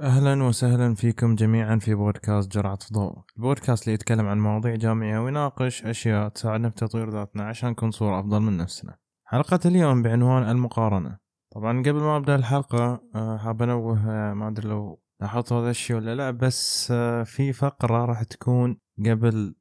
أهلا وسهلا فيكم جميعا في بودكاست جرعة ضوء، البودكاست اللي يتكلم عن مواضيع جامعية ويناقش أشياء تساعدنا في تطوير ذاتنا عشان نكون صورة أفضل من نفسنا. حلقة اليوم بعنوان المقارنة. طبعا قبل ما أبدأ الحلقة آه، حاب أنوه آه، ما أدري لو لاحظتوا هذا الشيء ولا لا بس آه، في فقرة راح تكون قبل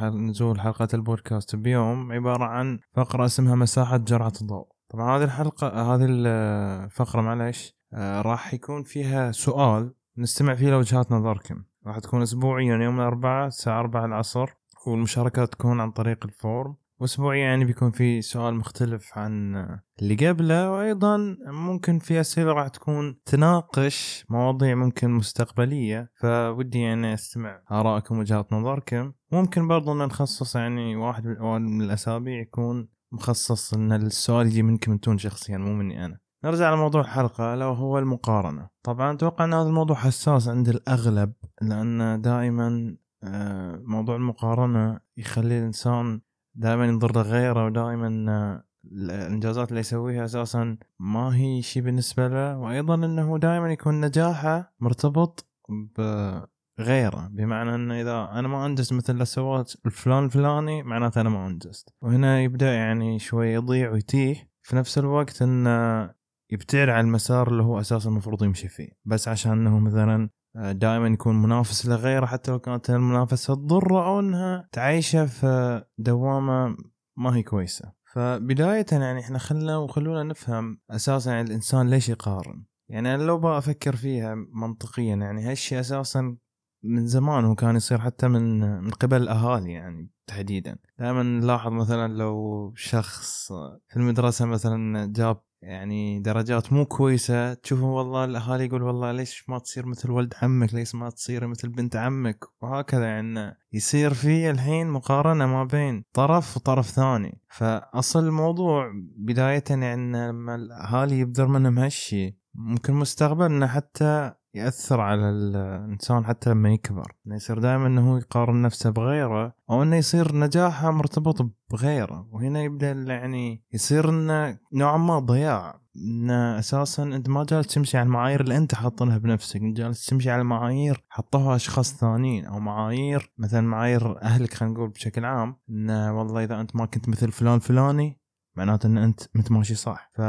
نزول حلقة البودكاست بيوم عبارة عن فقرة اسمها مساحة جرعة الضوء. طبعا هذه الحلقة هذه الفقرة معلش آه، راح يكون فيها سؤال نستمع فيه لوجهات نظركم. راح تكون اسبوعيا يوم الأربعاء الساعة 4 العصر والمشاركة تكون عن طريق الفورم. واسبوعيا يعني بيكون في سؤال مختلف عن اللي قبله. وأيضا ممكن في أسئلة راح تكون تناقش مواضيع ممكن مستقبلية. فودي يعني أستمع آرائكم وجهات نظركم. ممكن برضو إن نخصص يعني واحد من الأسابيع يكون مخصص إن السؤال يجي منكم أنتم شخصيا مو مني أنا. نرجع لموضوع الحلقة ألا وهو المقارنة. طبعا أتوقع أن هذا الموضوع حساس عند الأغلب لأن دائما آه، موضوع المقارنة يخلي الإنسان دائما ينظر لغيره ودائما آه، الإنجازات اللي يسويها أساسا ما هي شيء بالنسبة له وأيضا أنه دائما يكون نجاحه مرتبط بغيره. بمعنى انه إذا أنا ما أنجزت مثل اللي سواه الفلان الفلاني معناته أنا ما أنجزت. وهنا يبدأ يعني شوي يضيع ويتيه في نفس الوقت انه يبتعد عن المسار اللي هو أساسا المفروض يمشي فيه. بس عشان إنه مثلا آه، دائما يكون منافس لغيره حتى لو كانت المنافسة تضره أو إنها تعيشه في دوامة ما هي كويسة. فبداية يعني إحنا خلنا وخلونا نفهم أساسا يعني الإنسان ليش يقارن. يعني أنا لو بفكر فيها منطقيا يعني هالشيء أساسا من زمان هو كان يصير حتى من من قبل الأهالي يعني تحديدا؟ دائما نلاحظ مثلا لو شخص في المدرسة مثلا جاب يعني درجات مو كويسة. تشوفه والله الأهالي يقول والله ليش ما تصير مثل ولد عمك؟ ليش ما تصير مثل بنت عمك؟ وهكذا يعني يصير في الحين مقارنة ما بين طرف وطرف ثاني. فأصل الموضوع بداية يعني لما الأهالي يبذر منهم هالشي ممكن مستقبل انه حتى يأثر على الإنسان حتى لما يكبر. إنه يصير دائما إنه يقارن نفسه بغيره أو إنه يصير نجاحه مرتبط بغيره. وهنا يبدأ يعني يصير إنه نوعا ما ضياع. إنه أساسا أنت ما جالس تمشي على المعايير اللي أنت حاطنها بنفسك. أنت جالس تمشي على معايير حطوها أشخاص ثانيين أو معايير مثلا معايير أهلك خلينا نقول بشكل عام. إنه والله إذا أنت ما كنت مثل فلان فلاني معناته إن أنت انت ماشي صح. ف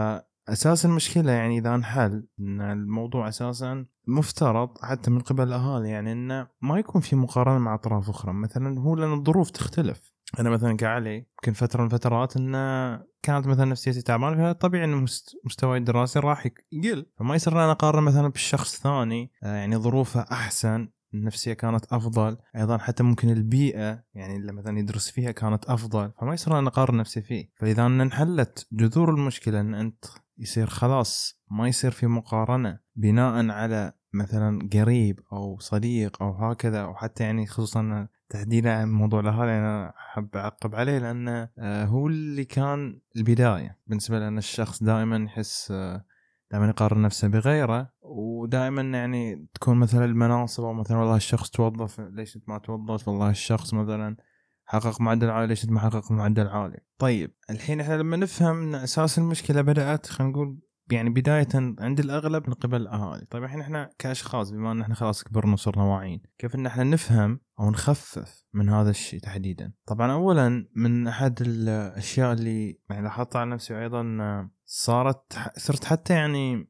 أساس المشكلة يعني إذا انحل إن الموضوع أساسا مفترض حتى من قبل الأهالي يعني إنه ما يكون في مقارنة مع أطراف أخرى. مثلا هو لأن الظروف تختلف. أنا مثلا كعلي يمكن فترة من الفترات انه كانت مثلا نفسيتي تعبانة فطبيعي انه مستواي الدراسي راح يقل. فما يصير أنا أقارن مثلا بالشخص ثاني آه، يعني ظروفه أحسن النفسيه كانت أفضل. أيضا حتى ممكن البيئة يعني اللي مثلا يدرس فيها كانت أفضل. فما يصير أنا أقارن نفسي فيه. فإذا انحلت جذور المشكلة إن أنت يصير خلاص ما يصير في مقارنة بناء على مثلا قريب أو صديق أو هكذا أو حتى يعني خصوصا تحديدا عن موضوع الأهالي أنا أحب أعقب عليه لأنه آه، هو اللي كان البداية بالنسبة لأن الشخص دائما يحس آه، دائما يقارن نفسه بغيره ودائما يعني تكون مثلا المناصب أو مثلا والله الشخص توظف ليش ما توظف؟ والله الشخص مثلا حقق معدل عالي ليش ما حقق معدل عالي؟ طيب الحين إحنا لما نفهم إن أساس المشكلة بدأت خلينا نقول يعني بداية عند الأغلب من قبل الأهالي. طيب الحين إحنا كأشخاص بما أن إحنا خلاص كبرنا وصرنا واعيين كيف أن إحنا نفهم أو نخفف من هذا الشيء تحديدا؟ طبعا أولا من أحد الأشياء اللي يعني لاحظتها على نفسي وأيضا صارت صرت حتى يعني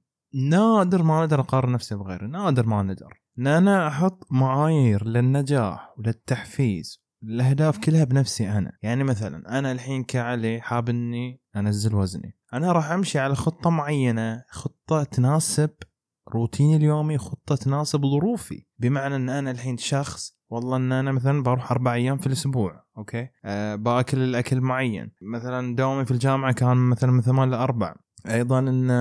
نادر ما أقدر أقارن نفسي بغيري نادر ما نقدر إن أنا أحط معايير للنجاح وللتحفيز الأهداف كلها بنفسي أنا. يعني مثلا أنا الحين كعلي حاب إني أنزل وزني. أنا راح أمشي على خطة معينة خطة تناسب روتيني اليومي خطة تناسب ظروفي. بمعنى إن أنا الحين شخص والله إن أنا مثلا بروح أربع أيام في الأسبوع okay؟ أه باكل الأكل معين. مثلا دوامي في الجامعة كان مثلا من ثمان لاربع أيضا إن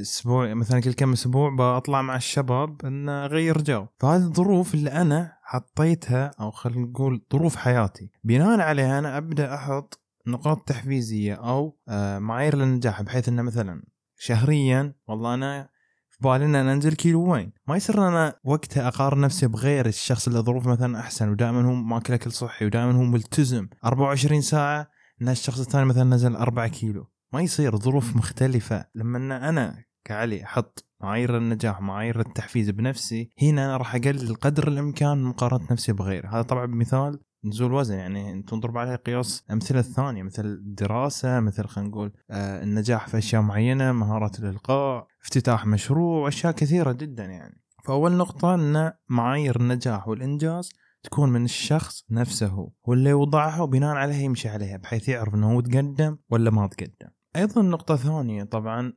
أسبوع مثلا كل كم أسبوع بطلع مع الشباب إن أغير جو. فهذه الظروف اللي أنا حطيتها أو خلينا نقول ظروف حياتي. بناء عليها أنا أبدأ أحط نقاط تحفيزية أو آه، معايير للنجاح بحيث إنه مثلا شهريا والله أنا في بالي إن أنا أنزل كيلو وين. ما يصير أنا وقتها أقارن نفسي بغير الشخص اللي ظروفه مثلا أحسن ودائما هو ماكل أكل صحي ودائما هو ملتزم. 24 ساعة ان الشخص الثاني مثلا نزل 4 كيلو. ما يصير ظروف مختلفة. لما أنا كعلي أحط معايير النجاح معايير التحفيز بنفسي. هنا أنا راح أقلل قدر الإمكان مقارنة نفسي بغيري هذا طبعا بمثال نزول وزن يعني تنضرب عليه قياس أمثلة الثانية مثل الدراسه مثل خلينا نقول آه النجاح في أشياء معينة مهاره الإلقاء افتتاح مشروع أشياء كثيرة جدا يعني. فأول نقطة أن معايير النجاح والإنجاز تكون من الشخص نفسه هو هو اللي وضعها وبناء عليها يمشي عليها بحيث يعرف إنه هو تقدم ولا ما تقدم. أيضا نقطة ثانية طبعا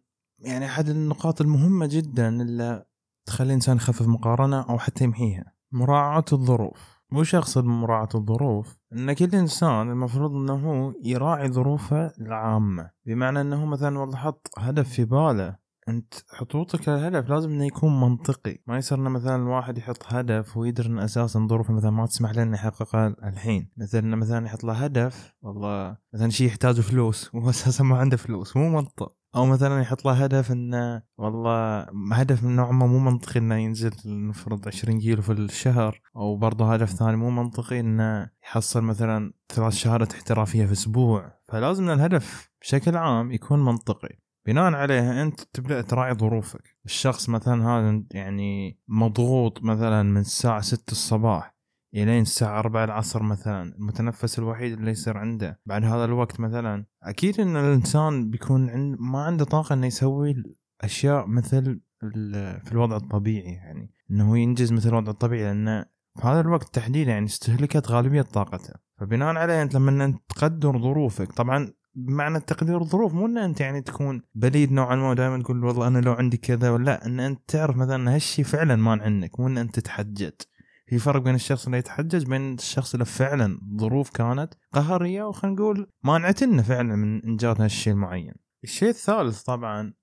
يعني أحد النقاط المهمة جدا اللي تخلي الانسان يخفف مقارنة أو حتى يمحيها. مراعاة الظروف. وش اقصد بمراعاة الظروف؟ إن كل إنسان المفروض إنه يراعي ظروفه العامة، بمعنى إنه مثلا والله حط هدف في باله. أنت حطوطك للهدف لازم إنه يكون منطقي. ما يصير إنه مثلا الواحد يحط هدف ويدري إن أساسا ظروفه مثلا ما تسمح له إنه يحققه الحين. مثلا إنه مثلا يحط له هدف والله مثلا شيء يحتاج فلوس وهو أساسا ما عنده فلوس. مو منطق. أو مثلا يحط له هدف انه والله هدف من نوع ما مو منطقي إنه ينزل نفرض 20 كيلو في الشهر أو برضه هدف ثاني مو منطقي إنه يحصل مثلا ثلاث شهادات احترافية في أسبوع. فلازم الهدف بشكل عام يكون منطقي. بناء عليها أنت تبدأ تراعي ظروفك. الشخص مثلا هذا يعني مضغوط مثلا من الساعة 6 الصباح الين الساعة 4 العصر مثلا المتنفس الوحيد اللي يصير عنده. بعد هذا الوقت مثلا أكيد إن الإنسان بيكون عند ما عنده طاقة إنه يسوي أشياء مثل في الوضع الطبيعي يعني. إنه ينجز مثل الوضع الطبيعي لأنه في هذا الوقت تحديدا يعني استهلكت غالبية طاقته. فبناء عليه أنت لما أنت تقدر ظروفك طبعا بمعنى تقدير الظروف مو إن أنت يعني تكون بليد نوعا ما ودائما تقول والله أنا لو عندي كذا ولا لأ إن أنت تعرف مثلا هالشيء فعلا ما عندك مو إن أنت تتحجج في فرق بين الشخص اللي يتحجج بين الشخص اللي فعلا ظروف كانت قهرية وخلينا نقول مانعتنا فعلا من إنجاز هالشيء المعين. الشيء الثالث طبعا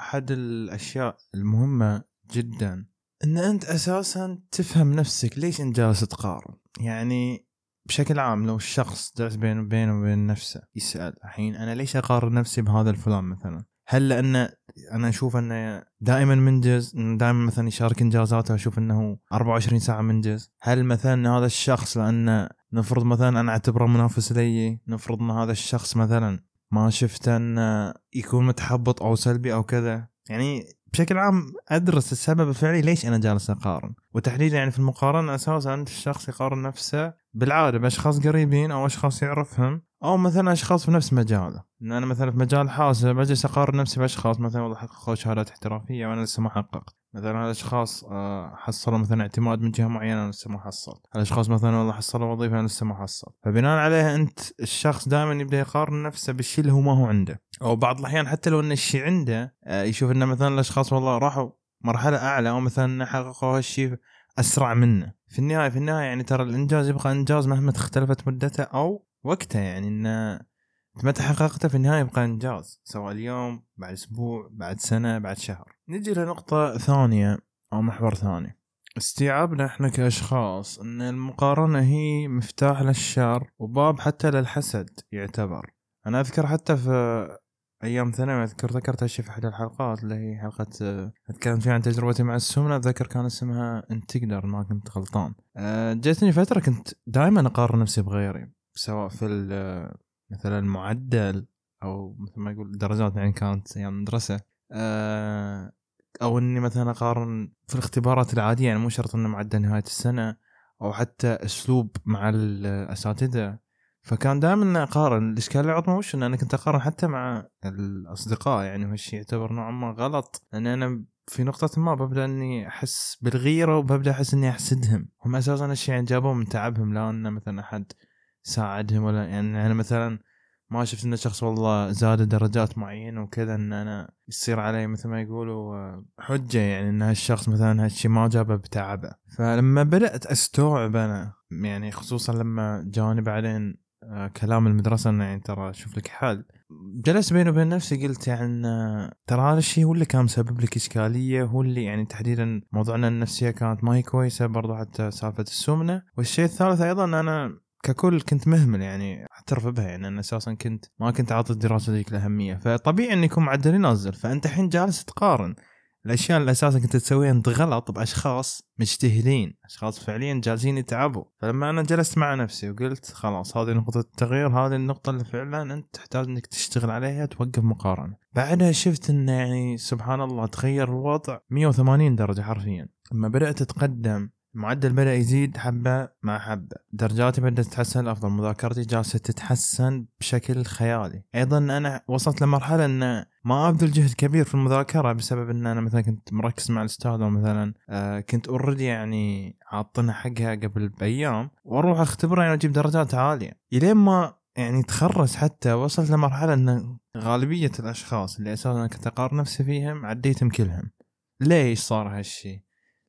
أحد الأشياء المهمة جدا إن أنت أساسا تفهم نفسك ليش إنت جالس تقارن يعني بشكل عام لو الشخص جالس بينه وبين نفسه يسأل الحين أنا ليش أقارن نفسي بهذا الفلان مثلا هل لأن أنا أشوف أنه دائما منجز دائما مثلا يشارك إنجازاته وأشوف أنه 24 ساعة منجز هل مثلا هذا الشخص لأنه نفرض مثلا أنا أعتبره منافس لي نفرض أن هذا الشخص مثلا ما شفت أنه يكون متحبط أو سلبي أو كذا. يعني بشكل عام أدرس السبب الفعلي ليش أنا جالس أقارن. وتحديدا يعني في المقارنة أساسا الشخص يقارن نفسه بالعادة بأشخاص قريبين أو أشخاص يعرفهم أو مثلا أشخاص في نفس مجاله. إن أنا مثلا في مجال حاسب اجلس أقارن نفسي بأشخاص مثلا والله حققوا شهادات احترافية وأنا لسه ما حققت. مثلا الأشخاص آه، حصلوا مثلا اعتماد من جهة معينة أنا لسه ما حصل الأشخاص مثلا والله حصلوا وظيفة أنا لسه ما حصل فبناء عليها أنت الشخص دائما يبدأ يقارن نفسه بالشيء اللي هو ما هو عنده. أو بعض الأحيان حتى لو إن الشيء عنده آه، يشوف انه مثلا الأشخاص والله راحوا مرحلة أعلى أو مثلا حققوا هالشيء أسرع منه. في النهاية في النهاية يعني ترى الإنجاز يبقى إنجاز مهما اختلفت مدته أو وقته يعني انه متى حققته في النهاية يبقى إنجاز. سواء اليوم بعد أسبوع بعد سنة بعد شهر. نجي لنقطة ثانية أو محور ثاني. استيعابنا إحنا كأشخاص إن المقارنة هي مفتاح للشر وباب حتى للحسد يعتبر. أنا أذكر حتى في أيام ثانوي أذكر ذكرت هالشيء في احد الحلقات اللي هي حلقة اتكلم فيها عن تجربتي مع السمنة. أتذكر كان اسمها انت تقدر ما كنت غلطان. أه، جتني فترة كنت دائما اقارن نفسي بغيري سواء في مثلا المعدل أو مثل ما يقول درجات يعني كانت أيام المدرسة أه، أو إني مثلا أقارن في الاختبارات العادية يعني مو شرط إنه معدل نهاية السنة أو حتى أسلوب مع الأساتذة. فكان دائما أقارن. الإشكال العظمى وش؟ إن أنا كنت أقارن حتى مع الأصدقاء يعني وهالشيء يعتبر نوعا ما غلط. لأن أنا في نقطة ما ببدأ إني أحس بالغيرة وببدأ أحس إني أحسدهم. هم أساسا الشيء يعني جابوه من تعبهم لا ان مثلا أحد ساعدهم ولا يعني أنا مثلا ما شفت إن الشخص والله زاد درجات معينة وكذا إن أنا يصير علي مثل ما يقولوا حجة يعني إن هالشخص مثلا هالشيء ما جابه بتعبه. فلما بدأت أستوعب أنا يعني خصوصا لما جاني بعدين آه، كلام المدرسة إنه يعني ترى شوف لك حل. جلست بيني وبين نفسي قلت يعني ترى هذا الشيء هو اللي كان مسبب لك إشكالية هو اللي يعني تحديدا موضوعنا النفسية كانت ما هي كويسة برضو حتى سالفة السمنة. والشيء الثالث أيضا أنا ككل كنت مهمل يعني أعترف بها يعني أنا أساسا كنت ما كنت اعطي الدراسة ذيك الأهمية. فطبيعي ان يكون معدلي نازل فأنت الحين جالس تقارن الأشياء اللي أساسا كنت تسويها أنت غلط بأشخاص مجتهدين أشخاص فعليا جالسين يتعبوا. فلما أنا جلست مع نفسي وقلت خلاص هذه نقطة التغيير هذه النقطة اللي فعلا أنت تحتاج إنك تشتغل عليها توقف مقارنة. بعدها شفت انه يعني سبحان الله تغير الوضع 180 درجة حرفيا. لما بدأت أتقدم المعدل بدأ يزيد حبة مع حبة. درجاتي بدأت تتحسن أفضل مذاكرتي جالسة تتحسن بشكل خيالي. أيضا أنا وصلت لمرحلة أن ما أبذل جهد كبير في المذاكرة بسبب أن أنا مثلا كنت مركز مع الأستاذ أو مثلا آه كنت أوريدي يعني عاطنها حقها قبل بأيام. وأروح أختبرها يعني أجيب درجات عالية. إلين ما يعني تخرج حتى وصلت لمرحلة أن غالبية الأشخاص اللي أساسا كنت أقارن نفسي فيهم عديتهم كلهم. ليش صار هالشي؟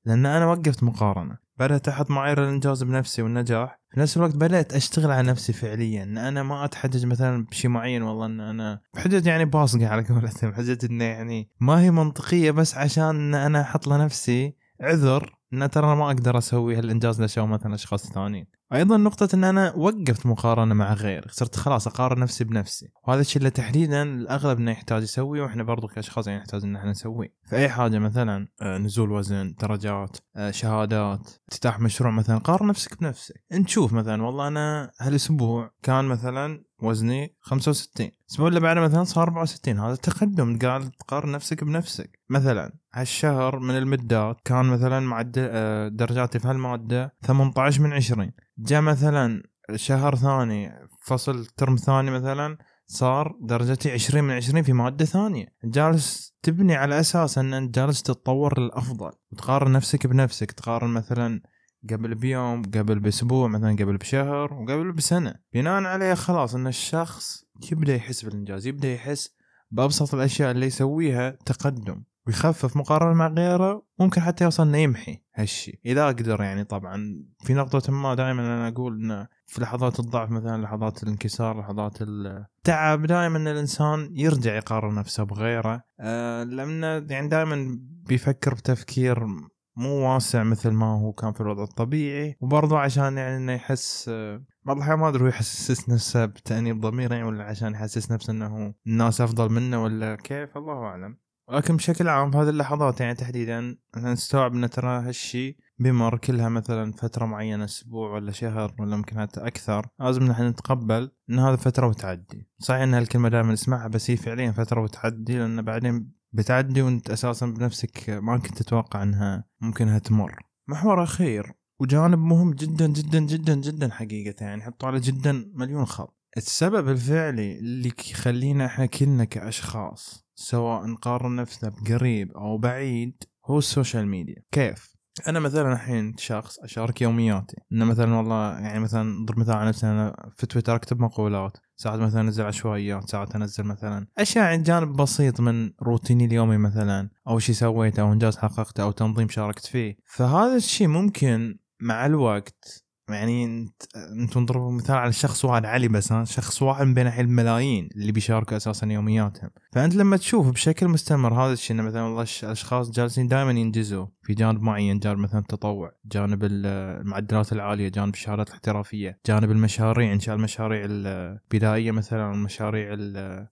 لأن أنا وقفت مقارنة. بدأت أحط معايير الإنجاز بنفسي والنجاح. في نفس الوقت بدأت أشتغل على نفسي فعليا. إن أنا ما أتحجج مثلا بشيء معين والله إن أنا بحجج يعني باصقه على قولتهم. حجج إنه يعني ما هي منطقية بس عشان أنا أحط لنفسي عذر إن ترى ما أقدر أسوي هالإنجاز سواه مثلا أشخاص ثانيين. أيضا نقطة إن أنا وقفت مقارنة مع غيري صرت خلاص أقارن نفسي بنفسي. وهذا الشيء اللي تحديدا الأغلب إنه يحتاج يسويه وإحنا برضو كأشخاص يعني نحتاج إن إحنا نسويه. في اي حاجة مثلا آه، نزول وزن درجات آه، شهادات افتتاح مشروع مثلا قارن نفسك بنفسك. انت شوف مثلا والله أنا هالأسبوع كان مثلا وزني 65 الأسبوع اللي بعده مثلا صار 64 هذا تقدم قاعد تقارن نفسك بنفسك. مثلا هالشهر من المدات كان مثلا معدل آه، درجاتي في هالمادة 18 من 20 جاء مثلا شهر ثاني فصل ترم ثاني مثلا صار درجتي 20 من 20 في مادة ثانية. جالس تبني على أساس أن أنت جالس تتطور للأفضل. وتقارن نفسك بنفسك. تقارن مثلا قبل بيوم قبل بأسبوع مثلا قبل بشهر وقبل بسنة. بناء عليه خلاص أن الشخص يبدأ يحس بالإنجاز يبدأ يحس بأبسط الأشياء اللي يسويها تقدم. ويخفف مقارنة مع غيره ممكن حتى يوصل انه يمحي هالشيء إذا أقدر يعني طبعا في نقطة ما دائما أنا أقول إنه في لحظات الضعف مثلا لحظات الانكسار لحظات التعب دائما الإنسان يرجع يقارن نفسه بغيره. أه لأنه يعني دائما بيفكر بتفكير مو واسع مثل ما هو كان في الوضع الطبيعي. وبرضه عشان يعني إنه يحس بعض الأحيان ما أدري هو يحسس نفسه بتأنيب ضمير يعني ولا عشان يحسس نفسه إنه الناس أفضل منه ولا كيف؟ الله أعلم. ولكن بشكل عام في هذه اللحظات يعني تحديدا نستوعب أن ترى هالشيء بمر كلها مثلا فترة معينة أسبوع ولا شهر ولا ممكن حتى أكثر. لازم نحن نتقبل أن هذا فترة وتعدي. صحيح إن هالكلمة دائما نسمعها بس هي فعليا فترة وتعدي لأن بعدين بتعدي وأنت أساسا بنفسك ما كنت تتوقع أنها ممكنها تمر. محور أخير وجانب مهم جدا جدا جدا جدا حقيقة يعني حطوا على جدا مليون خط. السبب الفعلي اللي يخلينا إحنا كلنا كأشخاص سواء نقارن نفسنا بقريب أو بعيد هو ال social media. كيف؟ أنا مثلا الحين شخص أشارك يومياتي. إنه مثلا والله يعني مثلا ضرب مثال على نفسي أنا في تويتر أكتب مقولات. ساعات مثلا أنزل عشوائيات ساعات أنزل مثلا أشياء عن جانب بسيط من روتيني اليومي مثلا أو شيء سويته أو إنجاز حققته أو تنظيم شاركت فيه. فهذا الشيء ممكن مع الوقت يعني انت انت نضرب مثال على شخص واحد علي بس شخص واحد من بين الملايين اللي بيشاركوا أساسا يومياتهم. فأنت لما تشوف بشكل مستمر هذا الشيء إنه مثلا والله الأشخاص جالسين دائما ينجزوا في جانب معين جانب مثلا التطوع جانب المعدلات العالية جانب الشهادات الاحترافية جانب المشاريع إنشاء المشاريع البدائية مثلا المشاريع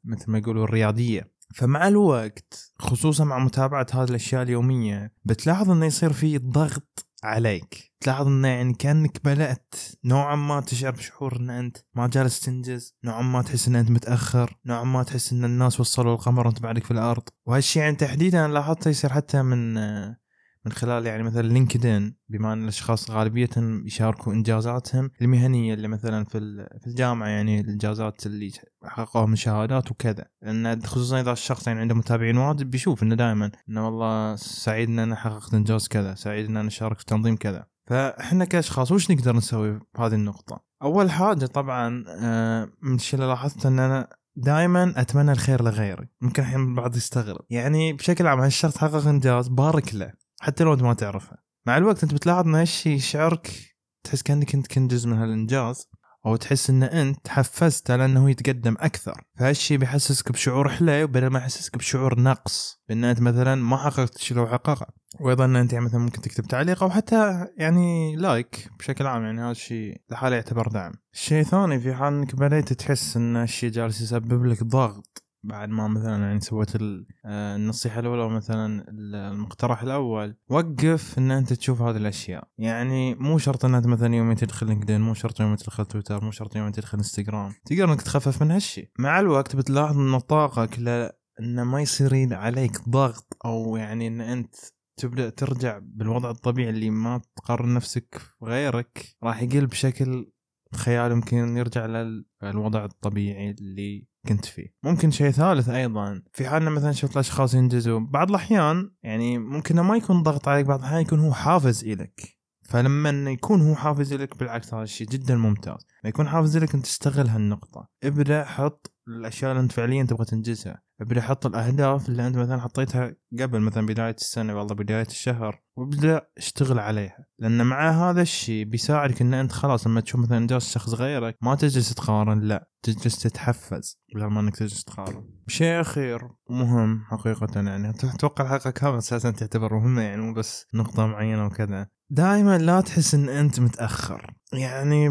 مثل ما يقولوا الرياديه فمع الوقت خصوصا مع متابعة هذه الأشياء اليومية بتلاحظ إنه يصير في ضغط عليك. تلاحظ انه يعني كأنك بدات نوعا ما تشعر بشعور إن أنت ما جالس تنجز نوعا ما تحس إن أنت متأخر نوعا ما تحس إن الناس وصلوا القمر وأنت بعدك في الأرض. وهالشيء يعني تحديدا لاحظته يصير حتى من من خلال يعني مثلا لينكدين بما أن الأشخاص غالبيتهم يشاركوا إنجازاتهم المهنية اللي مثلا في في الجامعة يعني الإنجازات اللي حققوها من شهادات وكذا. لأن خصوصا إذا الشخص يعني عنده متابعين واجد بيشوف إنه دائما إنه والله سعيد إن أنا حققت إنجاز كذا سعيد إن أنا شاركت في تنظيم كذا. فإحنا كأشخاص وش نقدر نسوي بهذه النقطة؟ أول حاجة طبعا آه، من الشيء اللي لاحظته إن أنا دائما أتمنى الخير لغيري. ممكن الحين البعض يستغرب. يعني بشكل عام هالشخص حقق إنجاز؟ بارك له. حتى لو انت ما تعرفه. مع الوقت انت بتلاحظ ان هالشيء يشعرك تحس كأنك انت كنت جزء من هالإنجاز أو تحس إن أنت حفزته لأنه يتقدم أكثر. فهالشيء بيحسسك بشعور حلو بدل ما يحسسك بشعور نقص. بأن أنت مثلا ما حققت الشيء لو حققه. وأيضا أنت يعني مثلا ممكن تكتب تعليق أو حتى يعني like بشكل عام يعني هذا الشيء لحاله يعتبر دعم. الشيء الثاني في حال إنك بديت تحس إن الشيء جالس يسبب لك ضغط بعد ما مثلا يعني سويت آه، النصيحة الأولى مثلا المقترح الأول وقف إن أنت تشوف هذه الأشياء. يعني مو شرط إن أنت مثلا يوم تدخل لينكدين مو شرط يوم تدخل تويتر مو شرط يوم تدخل إنستغرام. تقدر إنك تخفف من هالشيء مع الوقت بتلاحظ إن طاقك لا إنه ما يصير عليك ضغط أو يعني إن أنت تبدأ ترجع بالوضع الطبيعي اللي ما تقارن نفسك غيرك راح يقل بشكل خيال يمكن يرجع للوضع الطبيعي اللي كنت فيه. ممكن شيء ثالث أيضا في حالنا مثلا شفت الأشخاص ينجزوا بعض الأحيان يعني ممكن ما يكون ضغط عليك بعض الأحيان يكون هو حافز إلك. فلما يكون هو حافز لك بالعكس هذا الشيء جدا ممتاز. ما يكون حافز لك انت تستغل هالنقطة. ابدأ حط الأشياء اللي أنت فعليا تبغى تنجزها. ابدا حط الأهداف اللي أنت مثلا حطيتها قبل مثلا بداية السنة والله بداية الشهر وأبدأ أشتغل عليها. لأن مع هذا الشيء بيساعدك إن أنت خلاص لما تشوف مثلا إنجاز شخص غيرك ما تجلس تقارن لا تجلس تتحفز بدل ما إنك تجلس تقارن. شيء أخير ومهم حقيقه يعني أتوقع الحلقة كاملة أساسا تعتبر مهمة يعني مو بس نقطة معينة وكذا. دائما لا تحس إن أنت متأخر. يعني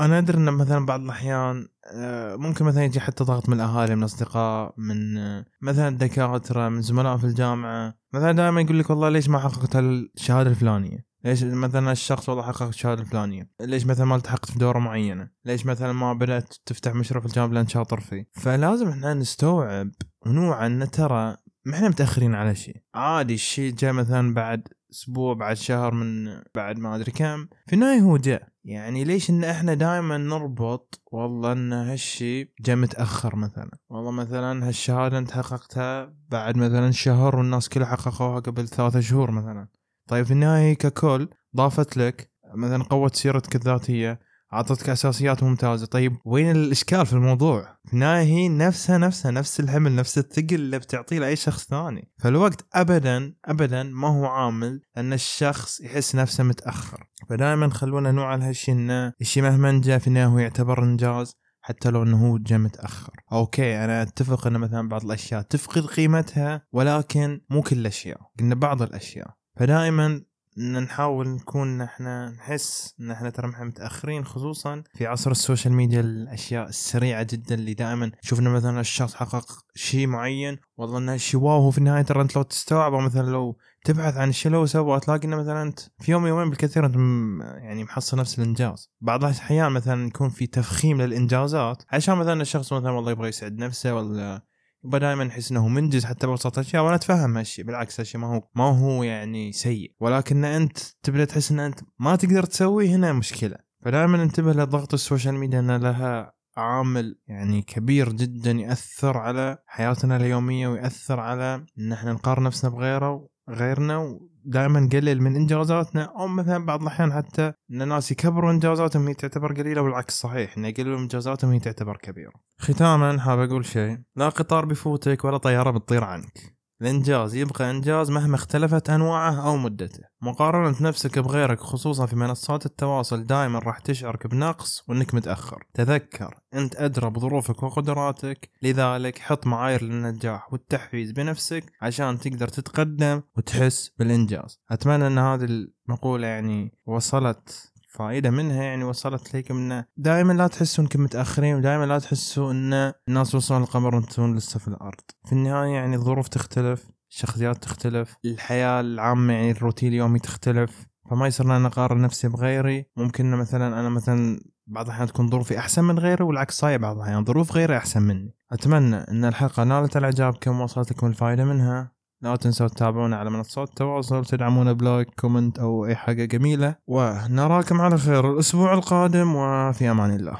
أنا أدري إن مثلا بعض الأحيان آه، ممكن مثلا يجي حتى ضغط من الأهالي من الأصدقاء من آه، مثلا الدكاترة من زملاء في الجامعة. مثلا دائما يقول لك والله ليش ما حققت الشهاده الفلانية؟ ليش مثلا الشخص والله حقق الشهادة الفلانية؟ ليش مثلا ما التحقت في دورة معينة؟ ليش مثلا ما بدأت تفتح مشروع في الجامعة لأن شاطر فيه؟ فلازم إحنا نستوعب ونوعا إن ترى ما إحنا متأخرين على شيء. عادي الشيء جاء مثلا بعد أسبوع بعد شهر من بعد ما أدري كم. في النهاية هو جاء. يعني ليش إن إحنا دائما نربط؟ والله إن هالشي جاء متأخر مثلا. والله مثلا هالشهادة أنت حققتها بعد مثلا شهر والناس كلها حققوها قبل ثلاثة شهور مثلا. طيب في النهاية ككل ضافت لك مثلا قوت سيرتك الذاتية. أعطتك أساسيات ممتازة. طيب وين الإشكال في الموضوع؟ النهايه هي نفسها نفسها نفس الحمل نفس الثقل اللي بتعطيه لأي شخص ثاني. فالوقت ابدا ابدا ما هو عامل أن الشخص يحس نفسه متأخر. فدائما خلونا نوع على هالشيء إنه الشيء مهما جاء في النهاية هو يعتبر إنجاز حتى لو إنه هو جاء متأخر. okay أنا أتفق ان مثلا بعض الأشياء تفقد قيمتها ولكن مو كل الأشياء قلنا بعض الأشياء. فدائما نحاول نكون إحنا نحس ان إحنا ترى إحنا متأخرين خصوصا في عصر ال social media الأشياء السريعة جدا اللي دائما شفنا مثلا الشخص حقق شيء معين والله انه شيء wow في النهاية ترى أنت لو تستوعب مثلا لو تبحث عن الشيء اللي هو سواه تلاقي إنه مثلا أنت في يوم يومين بالكثير أنت يعني محصل نفس الإنجاز. بعض الأحيان مثلا يكون في تفخيم للإنجازات عشان مثلا الشخص مثلا والله يبغى يسعد نفسه ولا دائما نحس إنه منجز حتى ببساطه اشياء وأنا أتفهم هالشيء بالعكس هالشيء ما هو ما هو يعني سيء. ولكن أنت تبدا تحس إن أنت ما تقدر تسويه هنا مشكلة. فدائما انتبه لضغط ال social media ان لها عامل يعني كبير جدا يأثر على حياتنا اليومية ويأثر على إن إحنا نقارن نفسنا بغيره غيرنا ودائما نقلل من إنجازاتنا أو مثلا بعض الأحيان حتى إن الناس يكبروا إنجازاتهم هي تعتبر قليلة والعكس صحيح إن يقللوا إنجازاتهم هي تعتبر كبيرة. ختاما حاب أقول شيء لا قطار بيفوتك ولا طيارة بتطير عنك. الإنجاز يبقى إنجاز مهما اختلفت أنواعه أو مدته. مقارنة نفسك بغيرك خصوصا في منصات التواصل دائما راح تشعرك بنقص وإنك متأخر. تذكر أنت أدرى بظروفك وقدراتك. لذلك حط معايير للنجاح والتحفيز بنفسك عشان تقدر تتقدم وتحس بالإنجاز. أتمنى أن هذه المقولة يعني وصلت فائدة منها يعني وصلت لكم انه دائما لا تحسوا إنكم متأخرين ودائما لا تحسوا إن الناس وصلوا للقمر وأنتم لسه في الأرض. في النهاية يعني الظروف تختلف الشخصيات تختلف الحياة العامة يعني الروتين اليومي تختلف فما يصير أنا اقارن نفسي بغيري. ممكن مثلا أنا مثلا بعض الأحيان تكون ظروفي أحسن من غيري والعكس صاير بعض الأحيان ظروف غيري أحسن مني. أتمنى إن الحلقة نالت اعجابكم ووصلت لكم الفائدة منها. لا تنسوا تتابعونا على منصات التواصل تدعمونا ب like comment أو أي حاجة جميلة. ونراكم على خير الأسبوع القادم وفي أمان الله.